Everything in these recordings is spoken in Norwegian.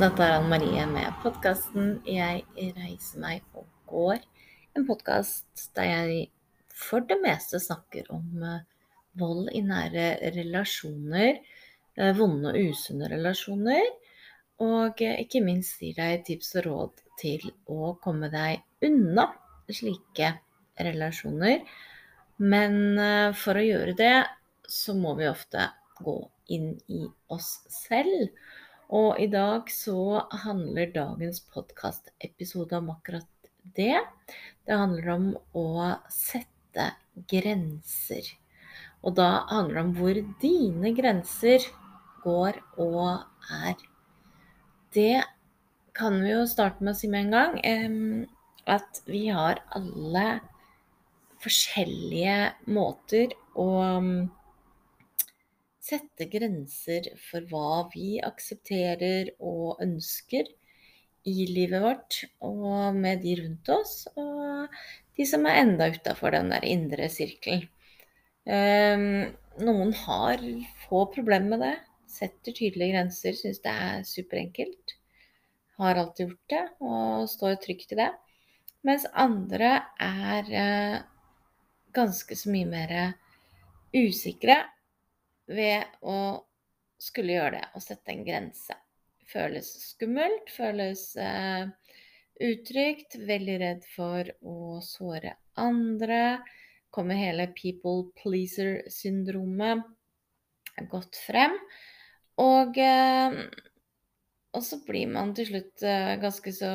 Dette er Anne Marie med podkasten 'Jeg reiser meg og går'. En podkast der jeg for det meste snakker om eh, vold i nære relasjoner, eh, vonde og usunne relasjoner, og eh, ikke minst gir deg tips og råd til å komme deg unna slike relasjoner. Men for å gjøre det, så må vi ofte gå inn i oss selv. Og i dag så handler dagens podkastepisode om akkurat det. Det handler om å sette grenser. Og da handler det om hvor dine grenser går og er. Det kan vi jo starte med å si med en gang. At vi har alle forskjellige måter å sette grenser for hva vi aksepterer og ønsker i livet vårt, og med de rundt oss, og de som er enda utafor den der indre sirkelen. Um, noen har få problemer med det. Setter tydelige grenser, syns det er superenkelt. Har alltid gjort det og står trygt i det. Mens andre er uh, ganske så mye mer usikre ved å skulle gjøre det og sette en grense. Føles skummelt, føles eh, utrygt, veldig redd for å såre andre. Kommer hele people pleaser-syndromet godt frem. Og, eh, og så blir man til slutt eh, ganske så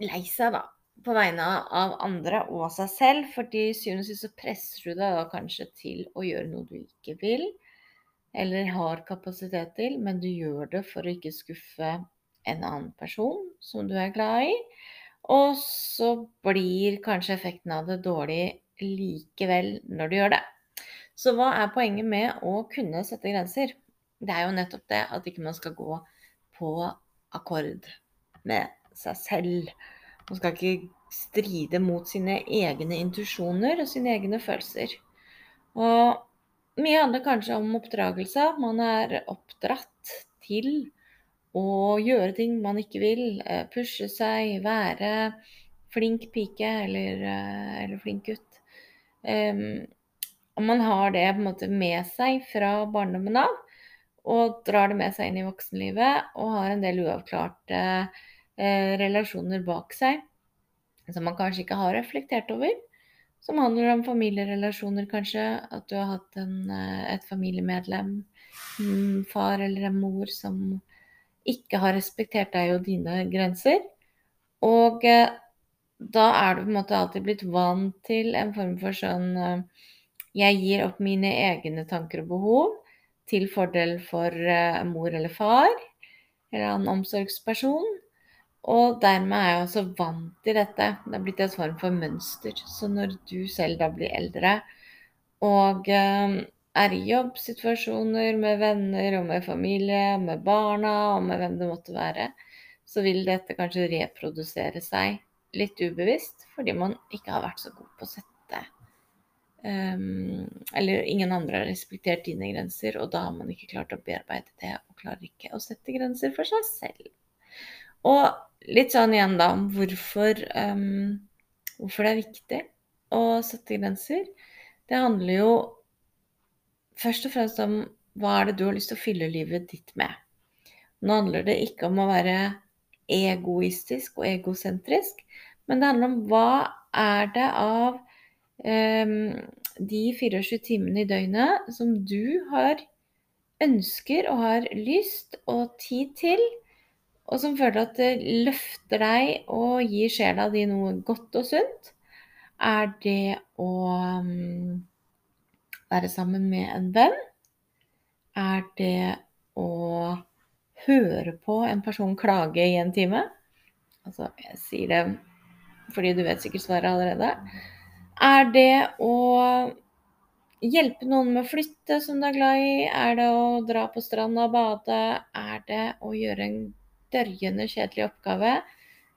lei seg, da på vegne av andre og seg selv, for til syvende og sist så presser du deg da kanskje til å gjøre noe du ikke vil, eller har kapasitet til, men du gjør det for å ikke skuffe en annen person som du er glad i. Og så blir kanskje effekten av det dårlig likevel når du gjør det. Så hva er poenget med å kunne sette grenser? Det er jo nettopp det at ikke man skal gå på akkord med seg selv. Man skal ikke stride mot sine egne intuisjoner og sine egne følelser. Og mye handler kanskje om oppdragelse. Man er oppdratt til å gjøre ting man ikke vil. Eh, pushe seg, være flink pike eller, eh, eller flink gutt. Um, man har det på en måte med seg fra barndommen av, og drar det med seg inn i voksenlivet og har en del uavklarte eh, relasjoner bak seg som man kanskje ikke har reflektert over. Som handler om familierelasjoner, kanskje. At du har hatt en, eh, et familiemedlem, en far eller en mor, som ikke har respektert deg og dine grenser. Og eh, da er du på en måte alltid blitt vant til en form for sånn eh, Jeg gir opp mine egne tanker og behov til fordel for mor eller far eller en omsorgsperson. Og dermed er jeg også vant til dette. Det er blitt en form for mønster. Så når du selv da blir eldre og eh, er i jobbsituasjoner med venner og med familie, med barna og med hvem det måtte være, så vil dette kanskje reprodusere seg litt ubevisst fordi man ikke har vært så god på å sette um, Eller ingen andre har respektert dine grenser, og da har man ikke klart å bearbeide det og klarer ikke å sette grenser for seg selv. Og litt sånn igjen, da, om hvorfor, um, hvorfor det er viktig å sette grenser. Det handler jo først og fremst om hva er det du har lyst til å fylle livet ditt med. Nå handler det ikke om å være egoistisk og egosentrisk, men det handler om hva er det av um, de 24 timene i døgnet som du har ønsker og har lyst og tid til og som føler at det løfter deg og gir sjela di noe godt og sunt, er det å um, være sammen med en venn? Er det å høre på en person klage i en time? Altså, jeg sier det fordi du vet sikkert svaret allerede. Er det å hjelpe noen med å flytte som du er glad i? Er det å dra på stranda og bade? Er det å gjøre en dørgende kjedelig oppgave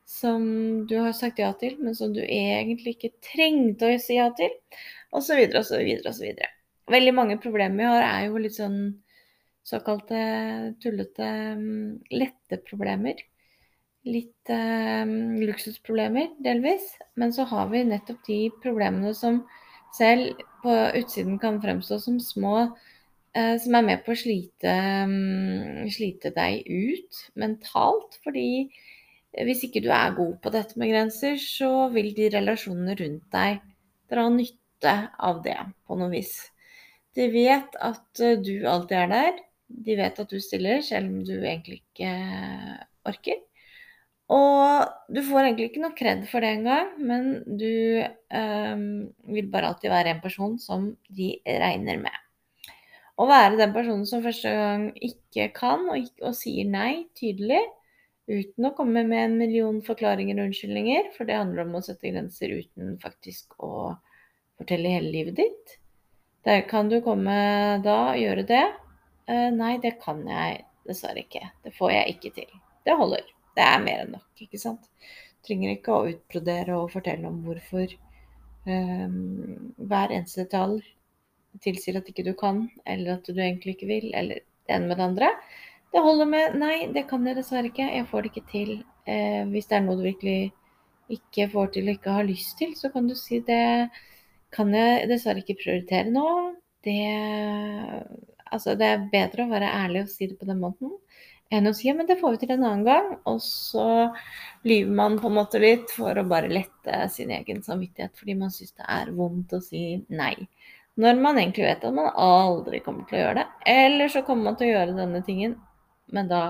som du har sagt ja til, men som du egentlig ikke trengte å si ja til, osv., osv., osv. Veldig mange problemer vi har, er jo litt sånn såkalte tullete mm, lette problemer. Litt eh, luksusproblemer, delvis. Men så har vi nettopp de problemene som selv på utsiden kan fremstå som små, som er med på å slite, mm, slite deg ut mentalt. Fordi hvis ikke du er god på dette med grenser, så vil de relasjonene rundt deg dra nytte av det på noe vis. De vet at eh, du alltid er der. De vet at du stiller, selv om du egentlig ikke orker. Og du får egentlig ikke noe kred for det engang, men du um, vil bare alltid være en person som de regner med. Å være den personen som første gang ikke kan, og, og sier nei tydelig, uten å komme med en million forklaringer og unnskyldninger, for det handler om å sette grenser uten faktisk å fortelle hele livet ditt. Der kan du komme da og gjøre det. Uh, nei, det kan jeg dessverre ikke. Det får jeg ikke til. Det holder. Det er mer enn nok, ikke sant. Du trenger ikke å utbrodere og fortelle om hvorfor um, hver eneste detalj tilsier at ikke du kan, eller at du egentlig ikke vil, eller det ene med det andre. Det holder med 'nei, det kan jeg dessverre ikke, jeg får det ikke til'. Eh, hvis det er noe du virkelig ikke får til og ikke har lyst til, så kan du si det kan jeg dessverre ikke prioritere nå. Det, altså det er bedre å være ærlig og si det på den måten enn å si ja, men det får vi til en annen gang. Og så lyver man på en måte litt for å bare lette sin egen samvittighet fordi man syns det er vondt å si nei. Når man egentlig vet at man aldri kommer til å gjøre det. Eller så kommer man til å gjøre denne tingen, men da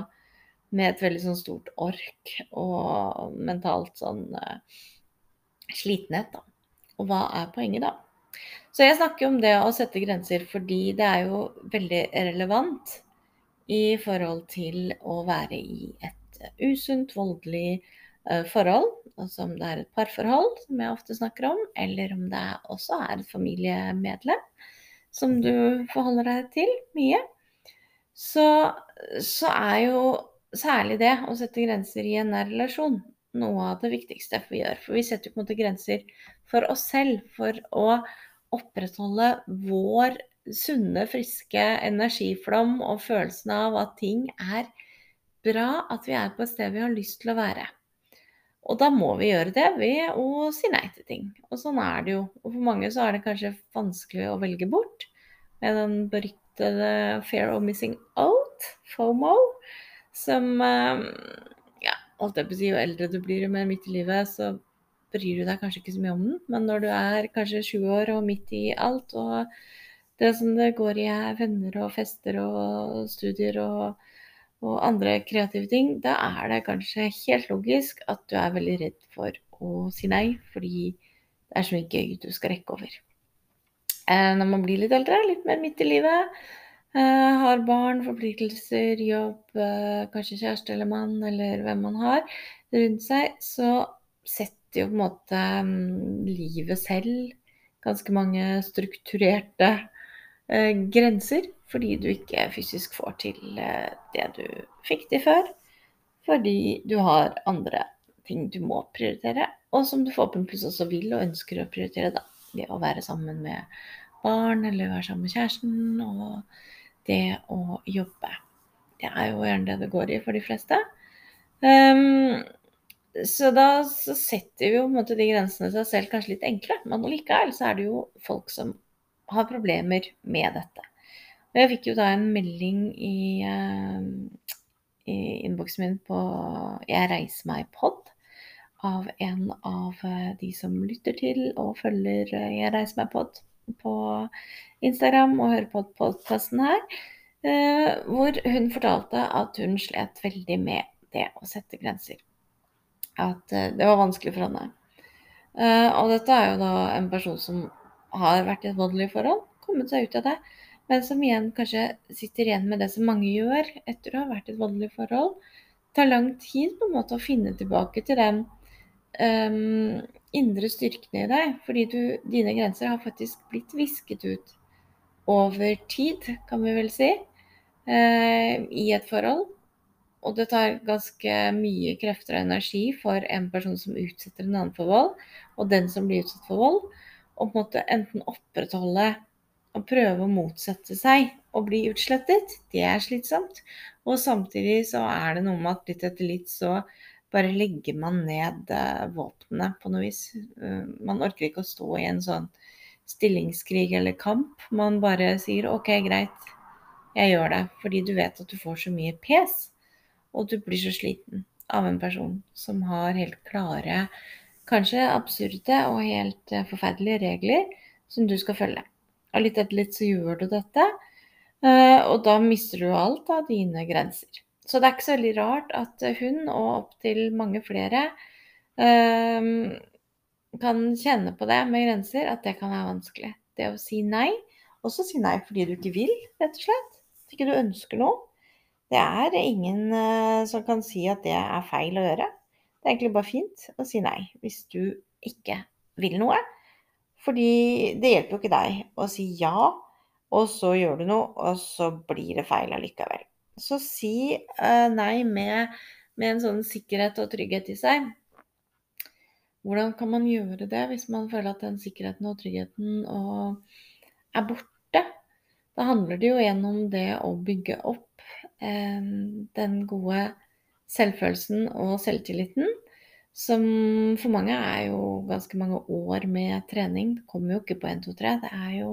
med et veldig sånn stort ork og mentalt sånn uh, slitenhet, da. Og hva er poenget, da? Så jeg snakker om det å sette grenser fordi det er jo veldig relevant i forhold til å være i et usunt, voldelig forhold. Altså om det er et parforhold, som jeg ofte snakker om, eller om det også er et familiemedlem som du forholder deg til mye. Så, så er jo særlig det å sette grenser i en nær relasjon noe av det viktigste vi gjør. For vi setter på en måte grenser for oss selv for å opprettholde vår sunne, friske energiflom og følelsen av at ting er bra, at vi er på et sted vi har lyst til å være. Og da må vi gjøre det ved å si nei til ting. Og sånn er det jo. Og for mange så er det kanskje vanskelig å velge bort med den beryktede fear of missing out, FOMO, som ja, holdt jeg på å si, jo eldre du blir, jo mer midt i livet, så bryr du deg kanskje ikke så mye om den. Men når du er kanskje 20 år og midt i alt, og det som det går i er venner og fester og studier og, og andre kreative ting, da er det kanskje helt logisk at du er veldig redd for å si nei, fordi det er så mye gøy du skal rekke over. Eh, når man blir litt eldre, litt mer midt i livet, Eh, har barn, forpliktelser, jobb, eh, kanskje kjæreste eller mann, eller hvem man har rundt seg, så setter jo på en måte mm, livet selv ganske mange strukturerte grenser, fordi du ikke fysisk får til det du fikk til før. Fordi du har andre ting du må prioritere, og som du forhåpentligvis også vil og ønsker å prioritere, da. Det å være sammen med barn, eller være sammen med kjæresten. og det å jobbe. Det er jo gjerne det det går i for de fleste. Um, så da så setter vi jo på en måte de grensene seg selv kanskje litt enkle. Men likevel så er det jo folk som har problemer med dette. Og jeg fikk jo da en melding i, uh, i innboksen min på Jeg reiser meg-pod av en av eh, de som lytter til og følger eh, Jeg reiser meg-pod på Instagram og hører på podkasten her, hvor hun fortalte at hun slet veldig med det å sette grenser. At det var vanskelig for henne. Og dette er jo da en person som har vært i et voldelig forhold, kommet seg ut av det, men som igjen kanskje sitter igjen med det som mange gjør etter å ha vært i et voldelig forhold. Det tar lang tid på en måte å finne tilbake til den um, indre styrkene i deg, fordi du, dine grenser har faktisk blitt visket ut over tid, kan vi vel si, uh, i et forhold. Og det tar ganske mye krefter og energi for en person som utsetter en annen for vold, og den som blir utsatt for vold, å på en måte enten opprettholde å prøve å motsette seg å bli utslettet, det er slitsomt. Og samtidig så er det noe med at litt etter litt så bare legger man ned eh, våpnene på noe vis. Eh, man orker ikke å stå i en sånn stillingskrig eller kamp. Man bare sier OK, greit, jeg gjør det. Fordi du vet at du får så mye pes, og du blir så sliten av en person som har helt klare, kanskje absurde og helt eh, forferdelige regler som du skal følge. Og litt etter litt så gjør du dette, og da mister du alt av dine grenser. Så det er ikke så veldig rart at hun, og opptil mange flere, eh, kan kjenne på det med grenser, at det kan være vanskelig. Det å si nei. Også si nei fordi du ikke vil, rett og slett. Hvis ikke du ønsker noe. Det er ingen eh, som kan si at det er feil å gjøre. Det er egentlig bare fint å si nei hvis du ikke vil noe. Fordi det hjelper jo ikke deg å si ja, og så gjør du noe, og så blir det feil allikevel. Så si uh, nei med, med, en sånn sikkerhet og trygghet i seg. Hvordan kan man gjøre det hvis man føler at den sikkerheten og tryggheten og er borte? Da handler det jo gjennom det å bygge opp eh, den gode selvfølelsen og selvtilliten. Som for mange er jo ganske mange år med trening. Det kommer jo ikke på 1, 2, 3. Det er jo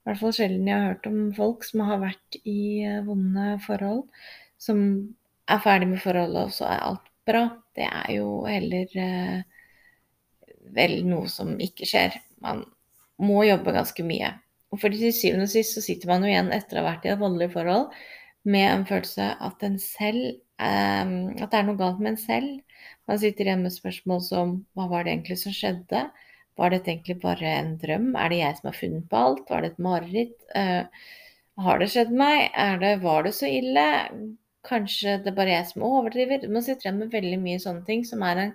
i hvert fall sjelden jeg har hørt om folk som har vært i eh, vonde forhold, som er ferdig med forholdet, og så er alt bra. Det er jo heller eh, vel noe som ikke skjer. Man må jobbe ganske mye. Og for til syvende og sist så sitter man jo igjen etter å ha vært i et voldelig forhold med en følelse at en selv eh, At det er noe galt med en selv. Man sitter igjen med spørsmål som hva var det egentlig som skjedde? Var dette egentlig bare en drøm? Er det jeg som har funnet på alt? Var det et mareritt? Uh, har det skjedd meg? Det, var det så ille? Kanskje det er bare jeg som overdriver? Man sitter igjen med veldig mye sånne ting som er en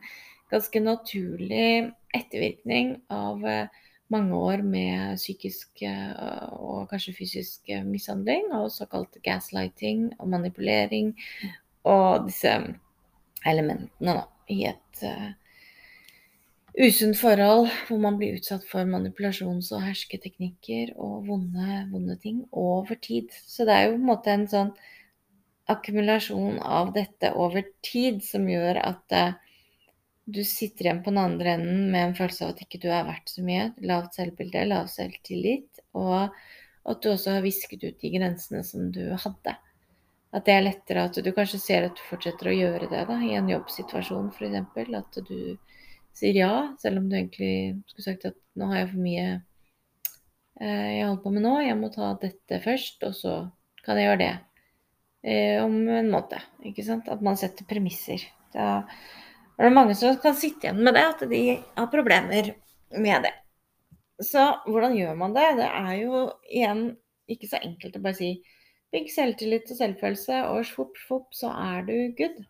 ganske naturlig ettervirkning av uh, mange år med psykisk uh, og kanskje fysisk mishandling, og såkalt gaslighting og manipulering og disse elementene da, i et usunt forhold hvor man blir utsatt for manipulasjons- og hersketeknikker og vonde, vonde, ting over tid. Så det er jo på en måte en sånn akkumulasjon av dette over tid som gjør at uh, du sitter igjen på den andre enden med en følelse av at ikke du er verdt så mye. Lavt selvbilde, lav selvtillit, og at du også har visket ut de grensene som du hadde. At det er lettere at du kanskje ser at du fortsetter å gjøre det da, i en jobbsituasjon f.eks. At du sier ja, selv om du egentlig skulle sagt at nå har jeg for mye eh, jeg holder på med nå, jeg må ta dette først, og så kan jeg gjøre det eh, om en måte. Ikke sant? At man setter premisser. Da er det mange som kan sitte igjen med det, at de har problemer med det. Så hvordan gjør man det? Det er jo igjen ikke så enkelt å bare si bygg selvtillit og selvfølelse, og svopp, svopp, så er du good.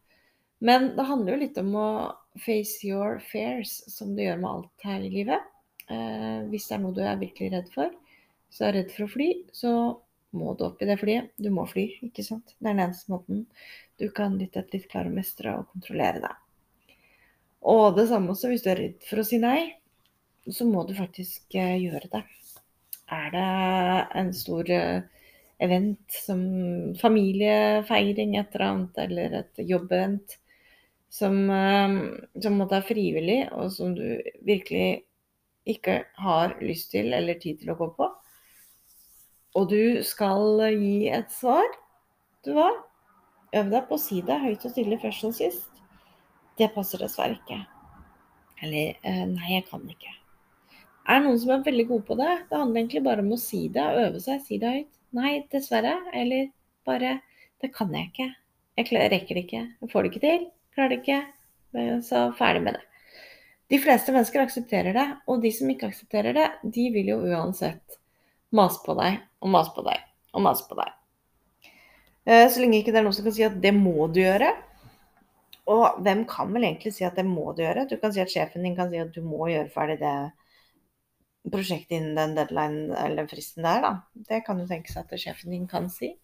Men det handler jo litt om å face your fears, som du gjør med alt her i livet. Eh, hvis det er noe du er virkelig redd for, så er du redd for å fly, så må du opp i det flyet. Du må fly, ikke sant. Det er den eneste måten du kan litt etter litt klare å mestre og kontrollere deg. Og det samme også hvis du er redd for å si nei, så må du faktisk eh, gjøre det. Er det en stor eh, event som familiefeiring, et eller annet, eller et jobbevent, som, eh, som måtte være frivillig, og som du virkelig ikke har lyst til eller tid til å gå på, og du skal gi et svar, du hva, øv deg på å si det høyt og stille først og sist. Det passer dessverre ikke. Eller eh, nei, jeg kan ikke. Er det noen som er veldig gode på det? Det handler egentlig bare om å si det øve seg. Si det høyt. Nei, dessverre. Eller bare Det kan jeg ikke. Jeg rekker det ikke. Jeg får det ikke til. Klarer det ikke, så ferdig med det. De fleste mennesker aksepterer det, og de som ikke aksepterer det, de vil jo uansett mase på deg og mase på deg og mase på deg. Eh, så lenge ikke det er noen som kan si at det må du gjøre. Og hvem kan vel egentlig si at det må du gjøre? Du kan si at sjefen din kan si at du må gjøre ferdig det prosjektet innen den deadline eller fristen der, da. Det kan jo tenkes at sjefen din kan si.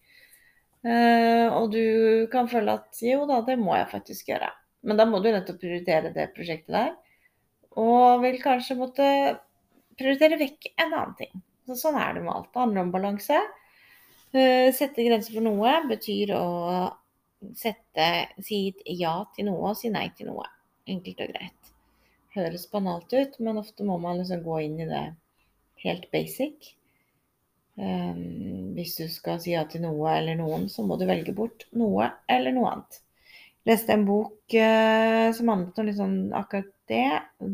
Uh, og du kan føle at jo da, det må jeg faktisk gjøre. Men da må du nettopp prioritere det prosjektet der. Og vil kanskje måtte prioritere vekk en annen ting. Så sånn er det med alt. Det handler om balanse. Eh, sette grenser for noe betyr å sette, si ja til noe og si nei til noe. Enkelt og greit. Høres banalt ut, men ofte må man liksom gå inn i det helt basic. Um, hvis du skal si ja til noe eller noen, så må du velge bort noe eller noe annet. Jeg leste en bok uh, som handlet om liksom akkurat det.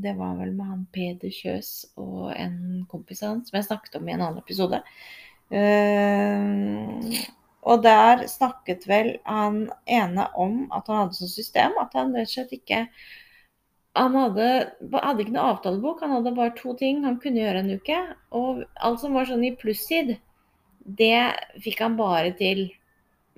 Det var vel med han Peder Kjøs og en kompis av han som jeg snakket om i en annen episode. Uh, og der snakket vel han ene om at han hadde sånn system at han rett og slett ikke han hadde, hadde, ikke noe avtalebok, han hadde bare to ting han kunne gjøre en uke. Og alt som var sånn i plusstid, det fikk han bare til.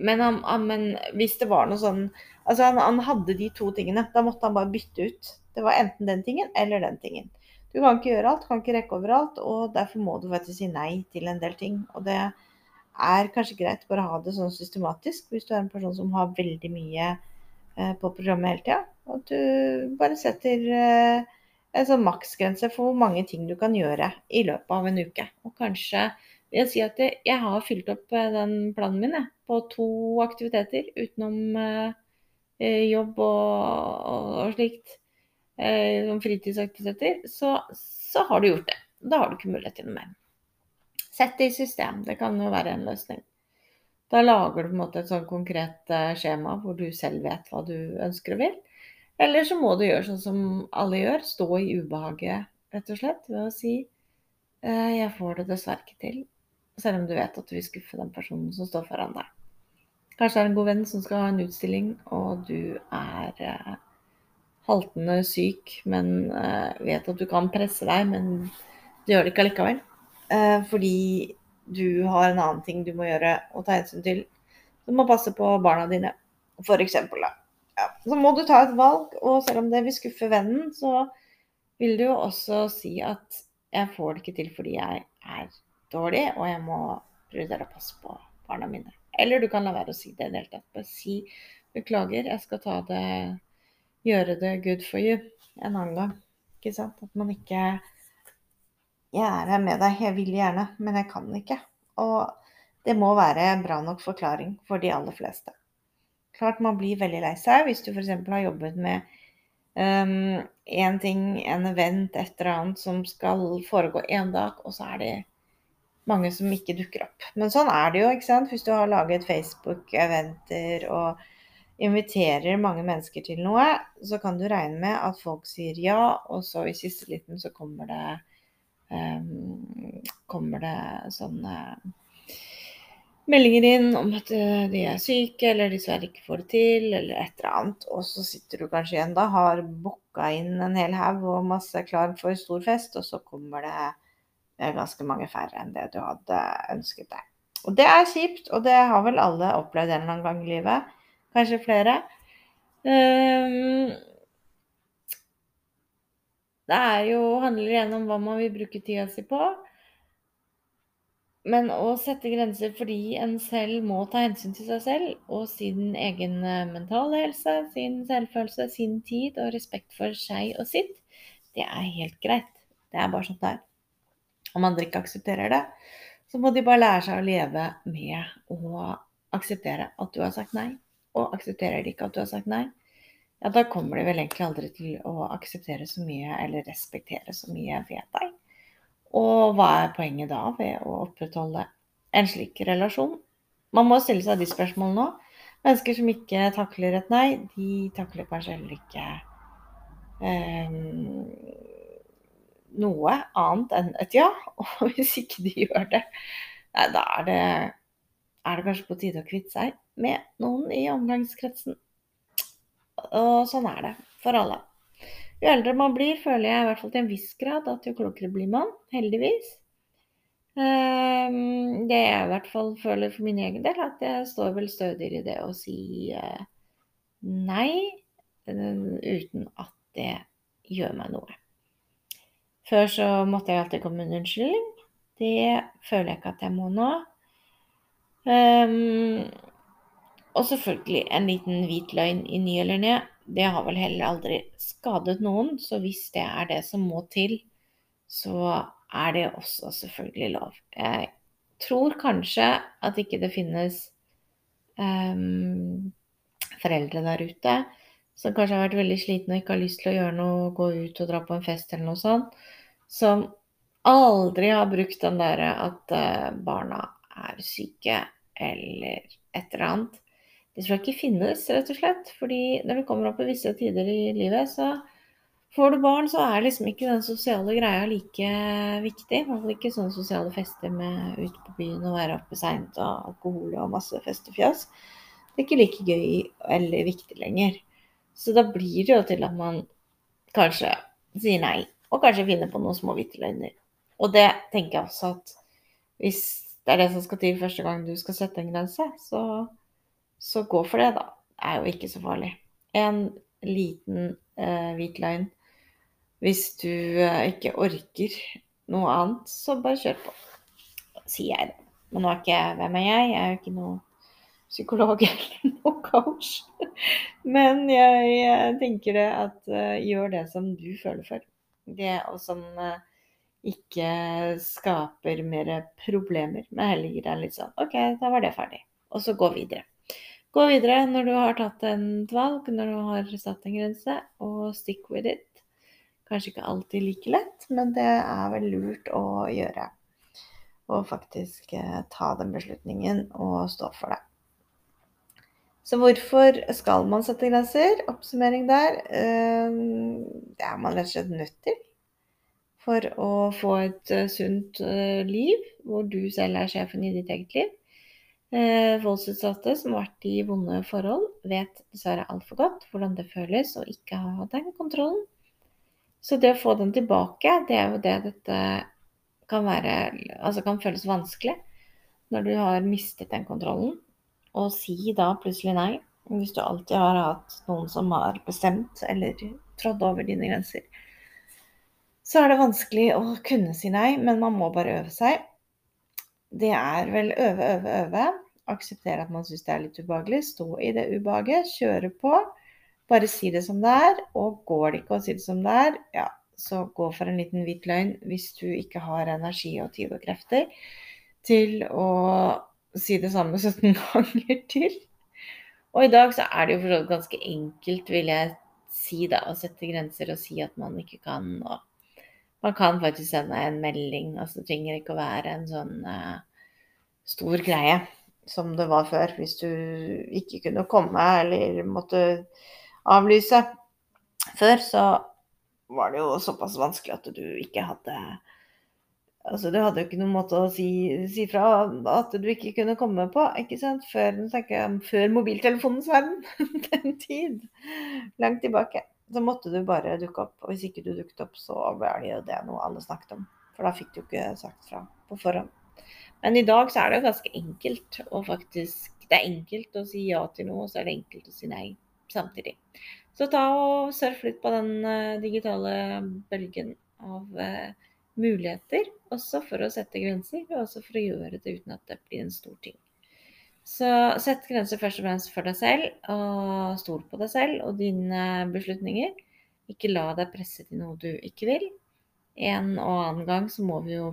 Men, han, han, men hvis det var noe sånn Altså, han, han, hadde de to tingene. Da måtte han bare bytte ut. Det var enten den tingen eller den tingen. Du kan ikke gjøre alt, kan ikke rekke overalt, og derfor må du faktisk si nei til en del ting. Og det er kanskje greit bare å ha det sånn systematisk hvis du er en person som har veldig mye eh, på programmet hele tida. At du bare setter eh, en sånn maksgrense for hvor mange ting du kan gjøre i løpet av en uke. Og kanskje vil jeg si at jeg har fylt opp eh, den planen min jeg, på to aktiviteter utenom eh, jobb og, og, og slikt. Som fritidsaktiviteter. Så, så har du gjort det. Da har du ikke mulighet til noe mer. Sett det i system. Det kan jo være en løsning. Da lager du på en måte et sånn konkret skjema hvor du selv vet hva du ønsker og vil. Eller så må du gjøre sånn som alle gjør, stå i ubehaget, rett og slett, ved å si eh, 'Jeg får det dessverre ikke til', selv om du vet at du vil skuffe den personen som står foran deg. Kanskje det er en god venn som skal ha en utstilling, og du er eh, haltende syk, men eh, vet at du kan presse deg, men du gjør det ikke allikevel. Eh, fordi du har en annen ting du må gjøre og ta hensyn til. Du må passe på barna dine, f.eks. da ja, så må du ta et valg, og selv om det vil skuffe vennen, så vil du jo også si at jeg får det ikke til fordi jeg er dårlig, og jeg må prioritere å passe på barna mine. Eller du kan la være å si det i det hele tatt. Bare si beklager, jeg skal ta det Gjøre det good for you en annen gang. Ikke sant? At man ikke Jeg er her med deg, jeg vil gjerne, men jeg kan ikke. Og det må være bra nok forklaring for de aller fleste. Klart man blir veldig lei seg hvis du f.eks. har jobbet med um, ting, en event, et eller annet som skal foregå én dag, og så er det mange som ikke dukker opp. Men sånn er det jo, ikke sant. Hvis du har laget Facebook-eventer og inviterer mange mennesker til noe, så kan du regne med at folk sier ja, og så i siste liten så kommer det um, kommer det sånne meldinger inn om at eh, de er syke, eller dessverre ikke får det til, eller et eller annet. Og så sitter du kanskje igjen da, har booka inn en hel haug og masse klar for stor fest, og så kommer det ganske mange færre enn det du hadde ønsket deg. Og det er kjipt, og det har vel alle opplevd en eller annen gang i livet. Kanskje flere. Um, det er jo, handler igjen om hva man vil bruke tida si på. Men å sette grenser fordi en selv må ta hensyn til seg selv og sin egen eh, mentale helse, sin selvfølelse, sin tid og respekt for seg og sitt, det er helt greit. Det er bare sånn det er. Om andre ikke aksepterer det, så må de bare lære seg å leve med å akseptere at du har sagt nei. Og aksepterer de ikke at du har sagt nei, ja, da kommer de vel egentlig aldri til å akseptere så mye eller respektere så mye ved deg. Og hva er poenget da ved å opprettholde en slik relasjon? Man må stille seg de spørsmålene nå. Mennesker som ikke takler et nei, de takler kanskje heller ikke eh, noe annet enn et ja. Og hvis ikke de gjør det, nei, da er det, er det kanskje på tide å kvitte seg med noen i omgangskretsen. Og sånn er det for alle. Jo eldre man blir, føler jeg i hvert fall til en viss grad at jo klokere blir man. Heldigvis. Ehm, det jeg i hvert fall føler for min egen del, at jeg står vel stødigere i det å si eh, nei uten at det gjør meg noe. Før så måtte jeg alltid komme med en unnskyldning. Det føler jeg ikke at jeg må nå. Um, og selvfølgelig en liten hvit løgn i ny eller ned det har vel heller aldri skadet noen. Så hvis det er det som må til, så er det også selvfølgelig lov. Jeg tror kanskje at ikke det finnes um, foreldre der ute som kanskje har vært veldig slitne og ikke har lyst til å gjøre noe, gå ut og dra på en fest eller noe sånt, som aldri har brukt den derre at uh, barna er syke eller et eller annet. Det tror jeg ikke finnes, rett og slett. Fordi når du kommer opp i visse tider i livet, så Får du barn, så er liksom ikke den sosiale greia like viktig. I hvert fall ikke sånne sosiale fester med ute på byen og være oppe seint og alkohol og masse fest og fjas. Det er ikke like gøy eller viktig lenger. Så da blir det jo til at man kanskje sier nei, og kanskje finner på noen små hvite Og det tenker jeg også at hvis det er det som skal til første gang du skal sette en grense, så, så gå for det, da. Det er jo ikke så farlig. En liten eh, hvit løgn hvis du eh, ikke orker noe annet, så bare kjør på, sier jeg det. Men nå er ikke jeg Hvem er jeg? Jeg er jo ikke noe psykolog eller noe coach. Men jeg jeg tenker det at uh, gjør det som du føler for. Det og som uh, ikke skaper mer problemer, men heller gir deg litt sånn OK, da var det ferdig. Og så gå videre. Gå videre når du har tatt en valg, når du har satt en grense, og stick with it. Kanskje ikke alltid like lett, men det er vel lurt å gjøre. Og faktisk eh, ta den beslutningen og stå for det. Så hvorfor skal man sette grenser? Oppsummering der. Eh, det er man rett og slett nødt til. For å få et eh, sunt liv hvor du selv er sjefen i ditt eget liv. Voldsutsatte som har vært i vonde forhold, vet dessverre altfor godt hvordan det føles å ikke ha den kontrollen. Så det å få den tilbake, det er jo det dette kan være Altså kan føles vanskelig når du har mistet den kontrollen. Og si da plutselig nei. Hvis du alltid har hatt noen som har bestemt eller trådd over dine grenser. Så er det vanskelig å kunne si nei, men man må bare øve seg. Det er vel øve, øve, øve. Akseptere at man syns det er litt ubehagelig. Stå i det ubehaget. Kjøre på. Bare si det som det er, og går det ikke å si det som det er, ja, så gå for en liten hvit løgn hvis du ikke har energi og tid og krefter til å si det samme 17 ganger til. Og i dag så er det jo for så vidt ganske enkelt, vil jeg si, da, å sette grenser og si at man ikke kan. Og man kan faktisk sende en melding. altså Det trenger ikke å være en sånn uh, stor greie som det var før. Hvis du ikke kunne komme eller måtte avlyse. Før så var det jo såpass vanskelig at du ikke hadde Altså, du hadde jo ikke noen måte å si, si, fra at du ikke kunne komme på, ikke sant? Før, før mobiltelefonens verden. Den tid. Langt tilbake. Så måtte du bare dukke opp. Og hvis ikke du dukket opp, så var det jo det noe alle snakket om. For da fikk du ikke sagt fra på forhånd. Men i dag så er det jo ganske enkelt å faktisk Det er enkelt å si ja til noe, og så er det enkelt å si nei samtidig. Så ta og surf litt på den uh, digitale bølgen av uh, muligheter, også for å sette grenser, og også for å gjøre det uten at det blir en stor ting. Så sett grenser først og fremst for deg selv, og stol på deg selv og dine beslutninger. Ikke la deg presse til noe du ikke vil. En og annen gang så må vi jo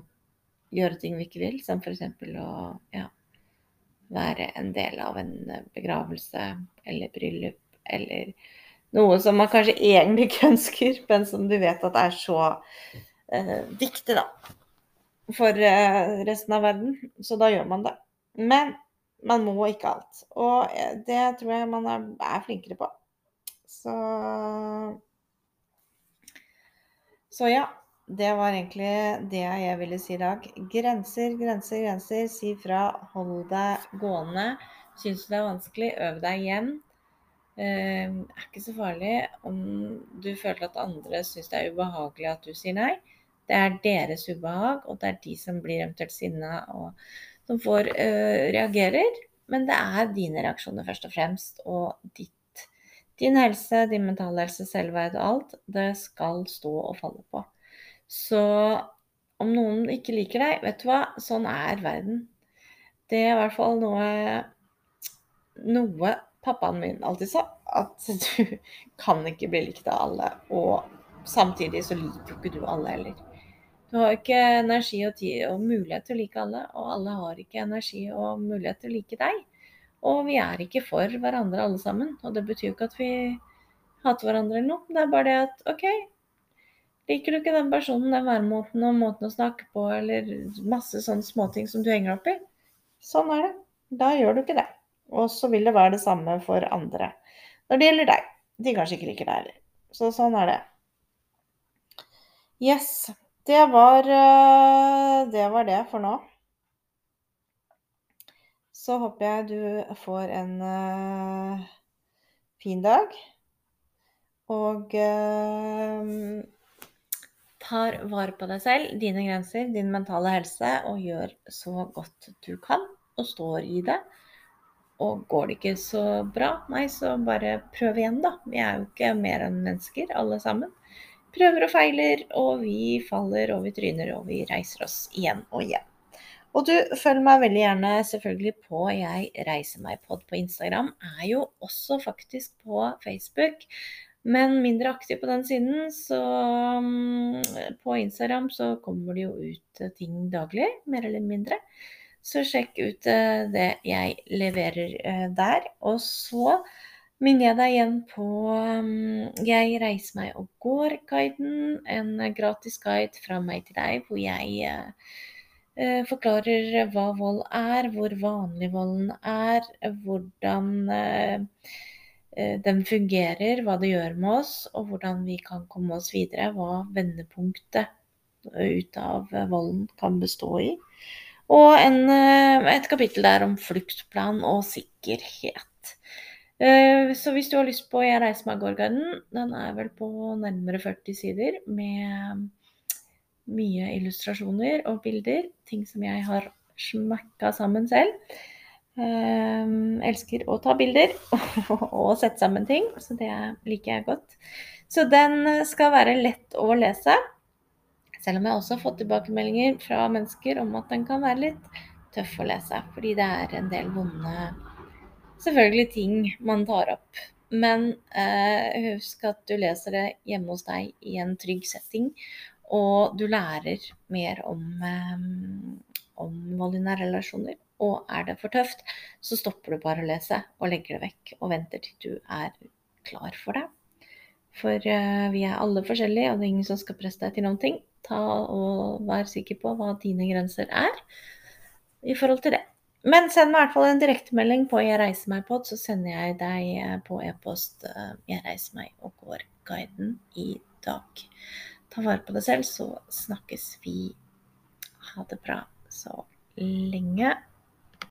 gjøre ting vi ikke vil, som f.eks. å ja, være en del av en begravelse eller bryllup eller noe som man kanskje egentlig ikke ønsker, men som du vet at er så eh, viktig, da. For eh, resten av verden. Så da gjør man det. Men man må ikke alt. Og eh, det tror jeg man er, er flinkere på. Så Så ja. Det var egentlig det jeg ville si i dag. Grenser, grenser, grenser. Si fra. Hold deg gående. Syns du det er vanskelig, øv deg igjen. Eh, er ikke så farlig om du føler at andre syns det er ubehagelig at du sier nei. Det er deres ubehag, og det er de som blir eventuelt sinna og som får uh, reagerer. Men det er dine reaksjoner først og fremst, og ditt, din helse, din mentale helse, selvverd og alt, det skal stå og falle på. Så om noen ikke liker deg, vet du hva, sånn er verden. Det er i hvert fall noe, noe pappaen min alltid sa, at du kan ikke bli likt av alle. Og samtidig så liker jo ikke du alle heller. Du har ikke energi og tid og mulighet til å like alle, og alle har ikke energi og mulighet til å like deg. Og vi er ikke for hverandre alle sammen. Og det betyr jo ikke at vi hater hverandre eller noe. Det er bare det at OK, liker du ikke den personen, den væremåten og måten å snakke på, eller masse sånne småting som du henger opp i, sånn er det. Da gjør du ikke det. Og så vil det være det samme for andre. Når det gjelder deg. De kanskje ikke liker deg heller. Så sånn er det. Yes. Det var, det var det for nå. Så håper jeg du får en uh, fin dag. Og uh, tar vare på deg selv, dine grenser, din mentale helse, og gjør så godt du kan, og står i det. Og går det ikke så bra, nei, så bare prøv igjen, da. Vi er jo ikke mer enn mennesker, alle sammen prøver og feiler, og vi faller og vi tryner og vi reiser oss igjen og igjen. Og du følger meg veldig gjerne selvfølgelig på Jeg reiser meg pod på Instagram. Er jo også faktisk på Facebook, men mindre aktiv på den siden. Så mm, på Instagram så kommer det jo ut ting daglig, mer eller mindre. Så sjekk ut eh, det jeg leverer eh, der. Og så minner jeg deg igjen på um, Jeg reiser meg og går-guiden. En gratis guide fra meg til deg hvor jeg uh, forklarer hva vold er, hvor vanlig volden er, hvordan uh, den fungerer, hva det gjør med oss, og hvordan vi kan komme oss videre. Hva vendepunktet ut av volden kan bestå i. Og en, et kapittel der om fluktplan og sikkerhet. Eh, så hvis du har lyst på 'Jeg reiser meg gårdgarden', den er vel på nærmere 40 sider med mye illustrasjoner og bilder. Ting som jeg har smakka sammen selv. Um, elsker å ta bilder og sette sammen ting, så det liker jeg godt. Så den skal være lett å lese. Selv om jeg også har fått tilbakemeldinger fra mennesker om at den kan være litt tøff å lese. Fordi det er en del vonde selvfølgelig ting man tar opp. Men eh, husk at du leser det hjemme hos deg i en trygg setting, og du lærer mer om, eh, om vold i nære relasjoner. Og er det for tøft, så stopper du bare å lese og legger det vekk og venter til du er klar for det. For eh, vi er alle forskjellige, og det er ingen som skal presse deg til noen ting. Ta og Vær sikker på hva dine grenser er i forhold til det. Men send meg i hvert fall en direktemelding på Jeg reiser meg pod, så sender jeg deg eh, på e-post eh, Jeg reiser meg og går-guiden i dag. Ta vare på deg selv, så snakkes vi. Ha det bra så lenge.